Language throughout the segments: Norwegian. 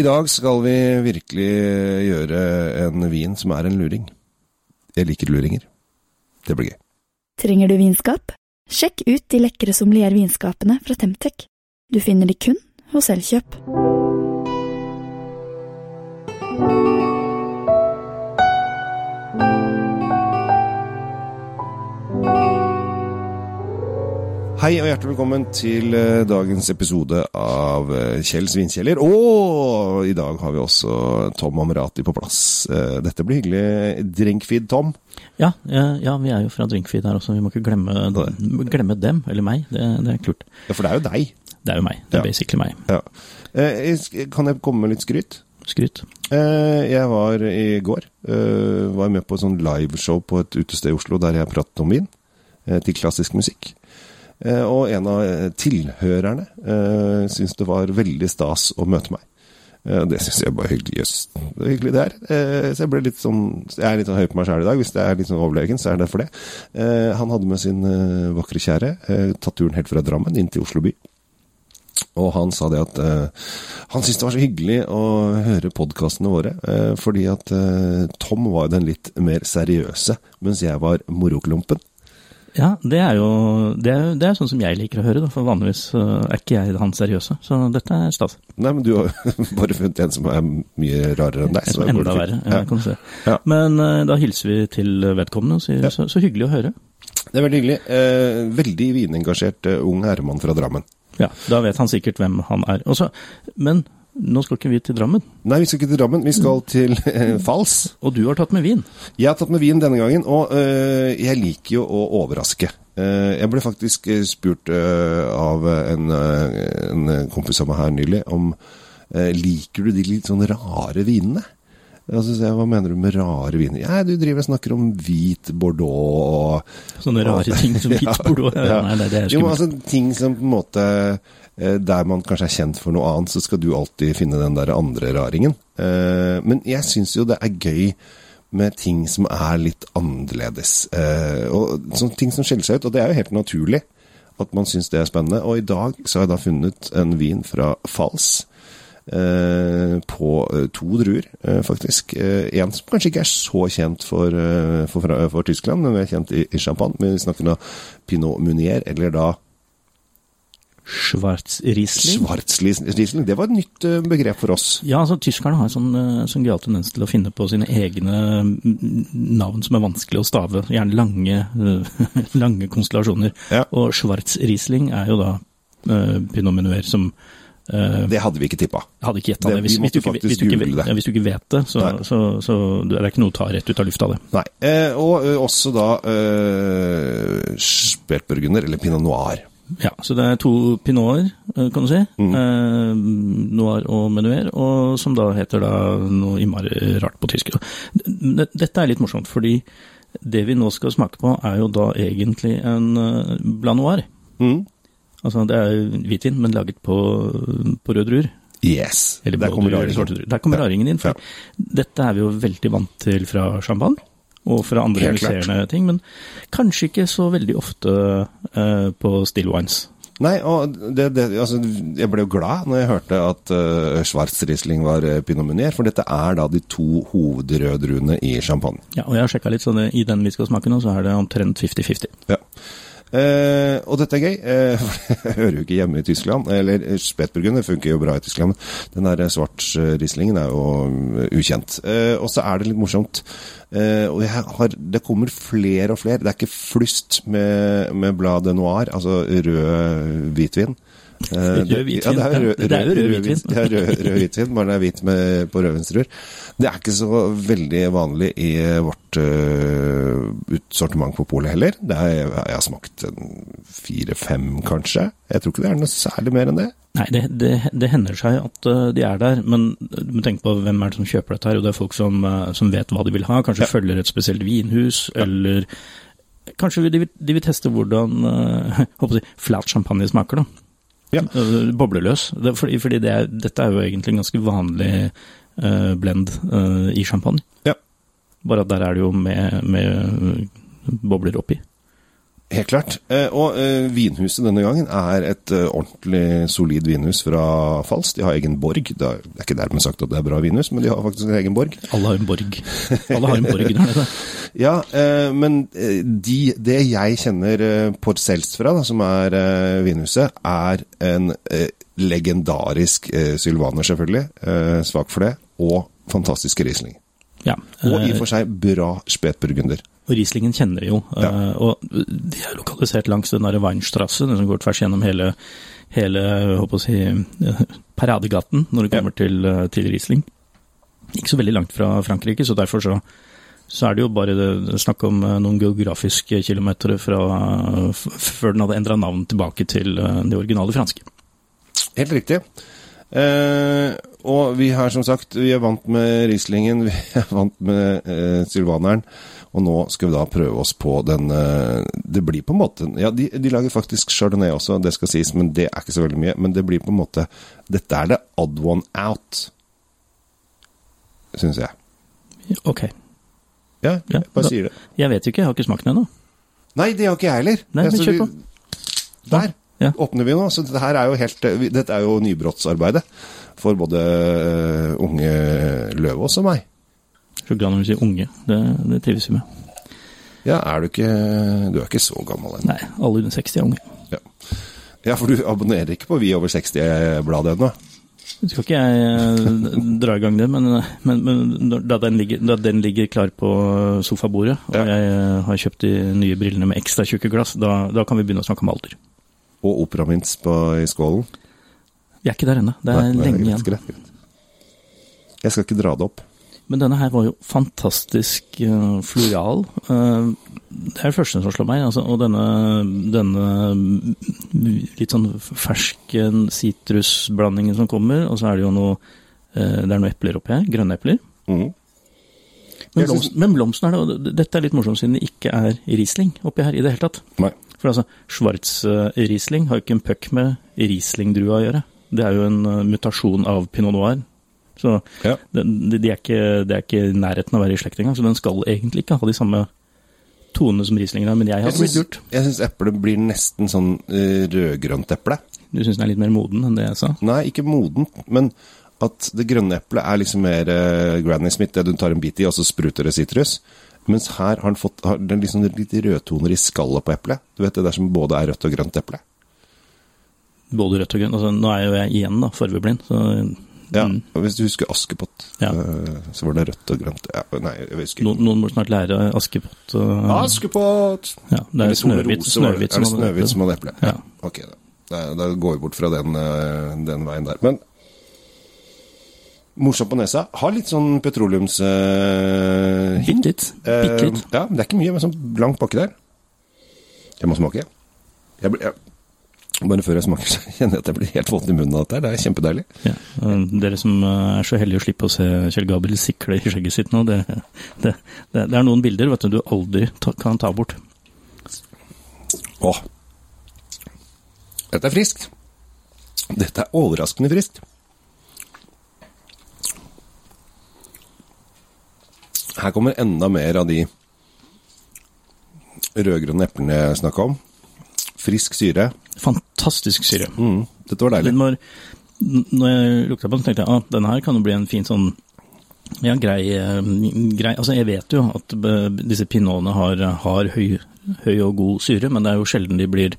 I dag skal vi virkelig gjøre en vin som er en luring. Jeg liker luringer. Det blir gøy. Trenger du vinskap? Sjekk ut de lekre sommeliervinskapene fra Temtec. Du finner de kun hos Elkjøp. Hei og hjertelig velkommen til eh, dagens episode av eh, Kjell Svinkjeller. Og i dag har vi også Tom Amrati på plass. Eh, Dette blir hyggelig. Drinkfeed, Tom. Ja, ja, vi er jo fra Drinkfeed her også, vi må ikke glemme, glemme dem, eller meg. Det, det er klart. Ja, for det er jo deg. Det er jo meg. Det er Ja. basically meg. Ja. Kan jeg komme med litt skryt? Skryt. Jeg var i går var med på et sånn liveshow på et utested i Oslo der jeg pratet om vin til klassisk musikk. Eh, Og en av eh, tilhørerne uh, syntes det var veldig stas å møte meg. Uh, Det syns jeg bare hyggelig. Jøss, er hyggelig det er. Uh, Så jeg ble litt sånn Jeg er litt sånn høy på meg sjæl i dag. Hvis det er litt sånn overlegen, så er det for det. Han hadde med sin vakre kjære tatt turen helt fra Drammen inn til Oslo by. Og han sa det at uh, han syntes det var så hyggelig å høre podkastene våre, uh, fordi at uh, Tom var den litt mer seriøse, mens jeg var moroklumpen. Ja, det er jo det er, det er sånn som jeg liker å høre, da, for vanligvis uh, er ikke jeg han seriøse. Så dette er stas. Nei, men du har bare funnet en som er mye rarere enn deg. Så er det enda verre. Ja. kan du se. Ja. Men uh, da hilser vi til vedkommende og sier Ja. så, så hyggelig å høre. Det er veldig hyggelig. Eh, veldig vinengasjert eh, ung herremann fra Drammen. Ja, Da vet han sikkert hvem han er. Også, men nå skal ikke vi til Drammen, Nei, vi skal ikke til Drammen, vi skal til eh, Fals. og du har tatt med vin. Jeg har tatt med vin denne gangen, og eh, jeg liker jo å overraske. Eh, jeg ble faktisk eh, spurt øh, av en, øh, en kompis av meg her nylig om liker du de litt sånn rare vinene. Og så sier jeg, hva mener du med rare viner? Ja, du driver og snakker om hvit bordeaux og Sånne rare ting som hvit bordeaux. Ja, ja. nei, det er jo, altså ting som på en måte eh, Der man kanskje er kjent for noe annet, så skal du alltid finne den der andre raringen. Eh, Men jeg syns jo det er gøy med ting som er litt annerledes. Eh, Og sånne ting som skiller seg ut. Og det er jo helt naturlig at man syns det er spennende. Og i dag så har jeg da funnet en vin fra Fals. Eh, på eh, to druer, eh, faktisk. En som kanskje ikke er så kjent for, for, for Tyskland, men er kjent i, i champagne. Vi snakker da Pinot Munier, eller da Schwarzriesling. Schwarzriesling. Det var et nytt begrep for oss. Ja, altså tyskerne har en sånn, sånn gøyal tendens til å finne på sine egne mm, navn som er vanskelig å stave. Gjerne lange, lange konstellasjoner. Ja. Og Schwarzriesling er jo da uh, Pinot Menuer som Det hadde vi ikke tippa. hadde ikke gjetta Det- det. Hvis, vi hvis, du ikke, hvis, du ikke, det. hvis du ikke vet det, så, så, så det er ikke noe å ta rett ut av lufta, det. Nei. Eh, og eh, også da eh, Spätburgunder, eller Pinot Noir. Ja, Så det er to pinoter, eh, kan du si. Mm. Eh, noir og menuer, og som da heter da noe innmari rart på tysk. Dette er litt morsomt, fordi det vi nå skal smake på, er jo da egentlig en Blanoir blanc noir. Mm. Altså det er hvitvin, men laget på, på rød druer. Yes. Eller Der kommer raringen. Der kommer Ja. raringen inn. For Dette er vi jo veldig vant til fra champagne. Og fra andre Helt musserende ting, men kanskje ikke så veldig ofte uh, på still wines. Nei, og det, det, altså, jeg ble jo glad når jeg hørte at uh, Schwarzriesling var eh, Pinot for dette er da de to hovedrødruene i champagne. Ja, og jeg har sjekka litt, så det, i den vi skal smake nå, så er det omtrent 50-50. Ja. Eh, og dette er gøy, eh, jeg hører jo ikke hjemme i Tyskland. Eller eh, Spetburgunder funker jo bra i Tyskland, den der Schwarzrieslingen er jo mm, ukjent. Eh, og så er det litt morsomt. Eh, og har, det kommer flere og flere. Det er ikke flust med, med Blad de Noir, altså rød hvitvin. Eh, Rød hvitvin, Ja, det er, jo rød, ja. Hvitvin. Ja, rød, rød hvitvin, bare det er hvit med, på rødvinstruer. Det er ikke så veldig vanlig i vårt uh, sortiment på polet heller. Det er, jeg har smakt fire-fem, kanskje. Jeg tror ikke det er noe særlig mer enn det. Nei, det, det, det hender seg at eh, de er der, men du må tenke på hvem er det som kjøper dette her. Og det er folk som, eh, som vet hva de vil ha, kanskje Ja. følger et spesielt vinhus, eller kanskje de vil, de vil teste hvordan uh, håper jeg, flat champagne smaker, da. Ja. Eh, bobleløs. Det, fordi fordi det er, dette er jo egentlig en ganske vanlig uh, blend uh, i champagne. Ja. Bare at der er det jo med, med bobler oppi. Helt klart. Eh, og eh, vinhuset denne gangen er et eh, ordentlig solid vinhus fra Fals. De har egen borg. Det er ikke dermed sagt at det er bra vinhus, men de har faktisk en egen borg. Alle har en borg. Alle har en borg der nede. Ja, men de, det jeg kjenner Porcels fra, da, som er vinhuset, er en legendarisk sylvaner, selvfølgelig. Svak for det. Og fantastiske Riesling. Ja. Og i og for seg bra spetburgunder. Og Rieslingen kjenner vi jo. Ja. eh, Og de er lokalisert langs den der Weinstrasse, den som går tvers gjennom hele, hele jeg håper å si, paradegaten når det kommer til, eh, til Riesling. Ikke så veldig langt fra Frankrike, så derfor så, så er det jo bare det, snakk om eh, noen geografiske kilometer fra før den hadde endra navn tilbake til det originale franske. Helt riktig. Eh, og vi har som sagt, vi er vant med Rieslingen, vi er vant med eh, Sylvaneren, og nå skal vi da prøve oss på den eh, Det blir på en måte Ja, de, de lager faktisk Chardonnay også, det skal sies, men det er ikke så veldig mye. Men det blir på en måte Dette er det odd one out, syns jeg. Ok. Ja, jeg bare sier det. Jeg vet ikke, jeg har ikke smakt den ennå. Nei, det har ikke jeg heller. Nei, men kjør på. Der Ja. åpner vi nå. Så dette her er jo helt eh, Dette er jo nybrottsarbeidet for både eh, unge Løvaas og meg. Så når du sier unge. Det, det trives vi med. Ja, er du ikke Du er ikke så gammel ennå. Nei, alle under 60 er unge. Ja. ja, for du abonnerer ikke på Vi over 60-bladet ennå? Skal ikke jeg eh, dra i gang det, men, men, men da, den ligger, da den ligger klar på sofabordet, og Ja. jeg eh, har kjøpt de nye brillene med ekstra tjukke glass, da, da kan vi begynne å snakke om alder. Og operamins i skålen? Vi er ikke der ennå. Det er Nei, nei, greit, igjen. greit, greit. Jeg skal ikke dra det opp. Men denne her var jo fantastisk uh, floral. Uh, det er det første som slår meg. Altså, og denne, denne mm, litt sånn ferske sitrusblandingen som kommer, og så er det jo noe uh, Det er noen epler oppi her. Grønne epler. Mm. Men, blomst, synes- men blomsten er det, og dette er litt morsomt siden det ikke er Riesling oppi her i det hele tatt. Nei. For altså, Schwarz-Riesling har jo ikke en puck med Riesling-drua å gjøre. Det er jo en eh, mutasjon av pinot noir. Så Ja. de, de er ikke, det er ikke i nærheten av å være i slekt engang, så den skal egentlig ikke ha de samme tonene som Rieslingen har, men jeg har blitt syns, lurt. jeg syns eplet blir nesten sånn eh, rødgrønt eple. Du syns den er litt mer moden enn det jeg sa? Nei, ikke moden, men at det grønne eplet er liksom mer uh, Granny Smith, det du tar en bit i, og så spruter det sitrus. Mens her har den fått har den liksom litt rødtoner i skallet på eplet. Du vet det der som både er rødt og grønt eple? Både rødt og grønt. Altså, nå er jo jeg igjen da, farveblind, så Ja, mm, og Hvis du husker Askepott, Ja. eh, så var det rødt og grønt. Ja, nei, jeg husker noen, noen må snart lære Askepott. Og, Askepott! ja, det er Snøhvit, Er det som hadde Snøhvit som hadde eple? Ja. Ok, da. Da, går vi bort fra den, eh, den veien der. Men morsom på nesa. Har litt sånn petroleums... Uh, Bitte litt. Bitt litt. ja, det er ikke mye, men sånn blank pakke der. Jeg må smake. Jeg, jeg, bare før jeg smaker, så kjenner jeg at jeg blir helt våt i munnen av dette. Det er kjempedeilig. Ja, Dere som eh, er så heldige å slippe å se Kjell Gabriel sikle i skjegget sitt nå, det, det, det, er noen bilder vet du, du aldri ta, kan ta bort. Åh. Dette er friskt. Dette er overraskende friskt. Her kommer enda mer av de rødgrønne eplene jeg snakka om. Frisk syre. Fantastisk syre. Mm, dette var deilig. Den var, når jeg lukta på den, tenkte jeg at ah, denne her kan jo bli en fin sånn ja, grei, eh, grei Altså, jeg vet jo at eh, disse pinotene har, har høy, høy og god syre, men det er jo sjelden de blir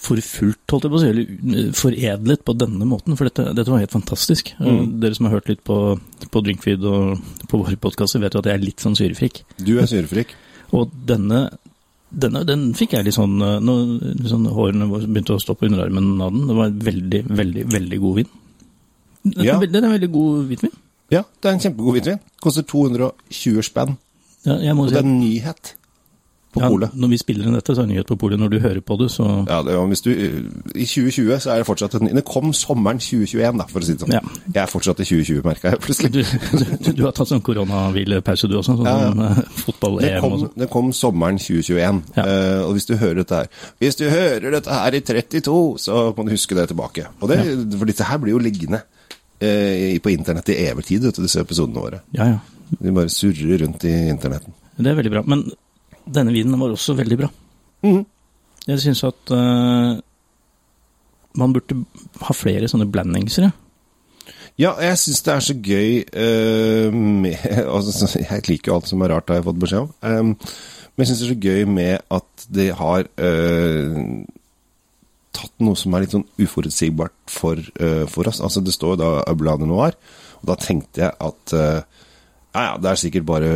forfulgt, holdt jeg på å si, eller eh, foredlet på denne måten, for dette, dette var helt fantastisk. Mm. Dere som har hørt litt på, på Drinkfeed og på våre podkaster, vet jo at jeg er litt sånn syrefrik. Du er syrefrik. Og denne, denne den fikk jeg litt sånn når nå, litt sånn Hårene begynte å stå på underarmen av den. Det var en veldig, veldig, veldig god vin. Den, Ja. den er veldig god hvitvin. Ja, det er en kjempegod hvitvin. Koster 220 spenn. Ja, må Og si det er en nyhet på ja, polet. når vi spiller inn dette, så er det nyhet på polet. Når du hører på det, så Ja, det, hvis du, I 2020 så er det fortsatt en, Det kom sommeren 2021, da, for å si det sånn. Ja. Jeg er fortsatt i 2020, merka jeg plutselig. du, du, du har tatt sånn koronahvilepause du også, sånn Ja, ja. eh, fotball-EM og kom, sånn. det kom sommeren 2021, Ja. Uh, og hvis du hører dette her Hvis du hører dette her i 32, så må du huske det tilbake. Og det, For dette her blir jo liggende uh, på internett i evig tid, vet du, disse episodene våre. Ja, ja. De bare surrer rundt i internetten. Det er veldig bra. Men denne vinen var også veldig bra. Mm. Jeg syns at uh, man burde ha flere sånne blandingser, ja. Jeg syns det er så gøy uh, med altså, Jeg liker jo alt som er rart, har jeg fått beskjed om. Um, men jeg syns det er så gøy med at de har uh, tatt noe som er litt sånn uforutsigbart for, for oss. Altså Det står da Ablane Noir, og da tenkte jeg at ja, ja, det er sikkert bare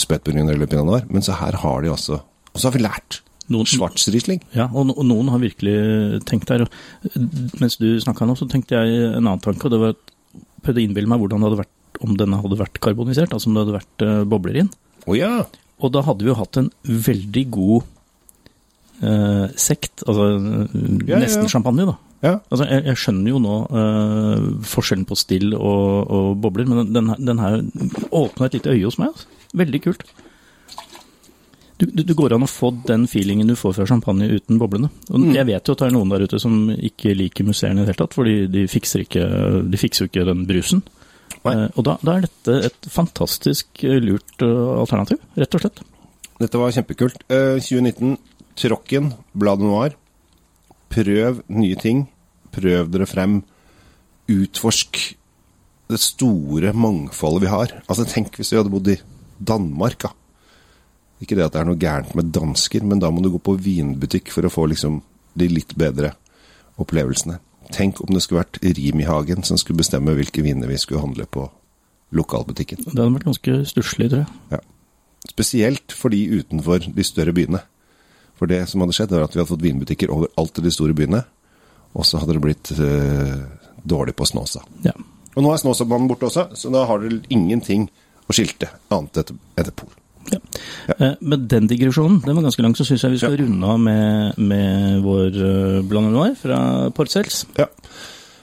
spetburgunder eller pinot der, men så her har de også Og så har vi lært. Noen, Schwarzriesling. Ja, og, og, noen har virkelig tenkt der. Mens du snakka nå, så tenkte jeg en annen tanke, og det var at prøvde å innbille meg hvordan det hadde vært om denne hadde vært karbonisert, altså om det hadde vært uh, bobler inn. Oh, ja. Og da hadde vi jo hatt en veldig god uh, sekt, altså ja, nesten ja, champagne, da. Ja. Altså, jeg, jeg, skjønner jo nå uh, forskjellen på still og, og bobler, men den, den her åpna et lite øye hos meg. Altså. Veldig kult. Du, du, du, går an å få den feelingen du får fra champagne uten boblene. Og mm. Jeg vet jo at det er noen der ute som ikke liker museene i det hele tatt, fordi de fikser, jo ikke den brusen. Uh, og da, da, er dette et fantastisk lurt uh, alternativ, rett og slett. Dette var kjempekult. 2019, Trokken, Bladet Noir. Prøv nye ting. Prøv dere frem. Utforsk det store mangfoldet vi har. Altså Tenk hvis vi hadde bodd i Danmark. da. Ikke det at det er noe gærent med dansker, men da må du gå på vinbutikk for å få liksom de litt bedre opplevelsene. Tenk om det skulle vært Rimi-hagen som skulle bestemme hvilke viner vi skulle handle på lokalbutikken. Det hadde vært ganske stusslig, tror jeg. Ja. Spesielt for de utenfor de større byene. For det som hadde skjedd, var at vi hadde fått vinbutikker overalt i de store byene. Og så hadde det blitt uh, dårlig på Snåsa. Ja. Og nå er Snåsamannen borte også, så da har dere ingenting å skilte annet enn et pol. Ja. Ja. Med den digresjonen den var ganske lang, så syns jeg vi skal ja. runde av med, med vår uh, Blanc Noir fra Porcels. Ja.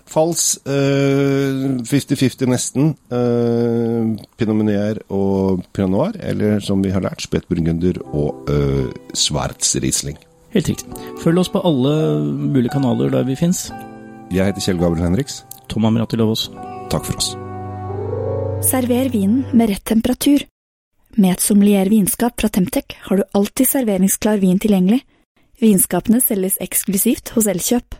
Fals 50-50 uh, nesten. Uh, Pinot Meunier og Pinot Noir, eller som vi har lært, Spetburgunder og uh, Schwarzriesling. Helt riktig. Følg oss på alle mulige kanaler der vi fins. Jeg heter Kjell Gabriel Henriks. Tom Amirati Lovås. Takk for oss. Server vinen med rett temperatur. Med et sommelier vinskap fra Temtec har du alltid serveringsklar vin tilgjengelig. Vinskapene selges eksklusivt hos Elkjøp.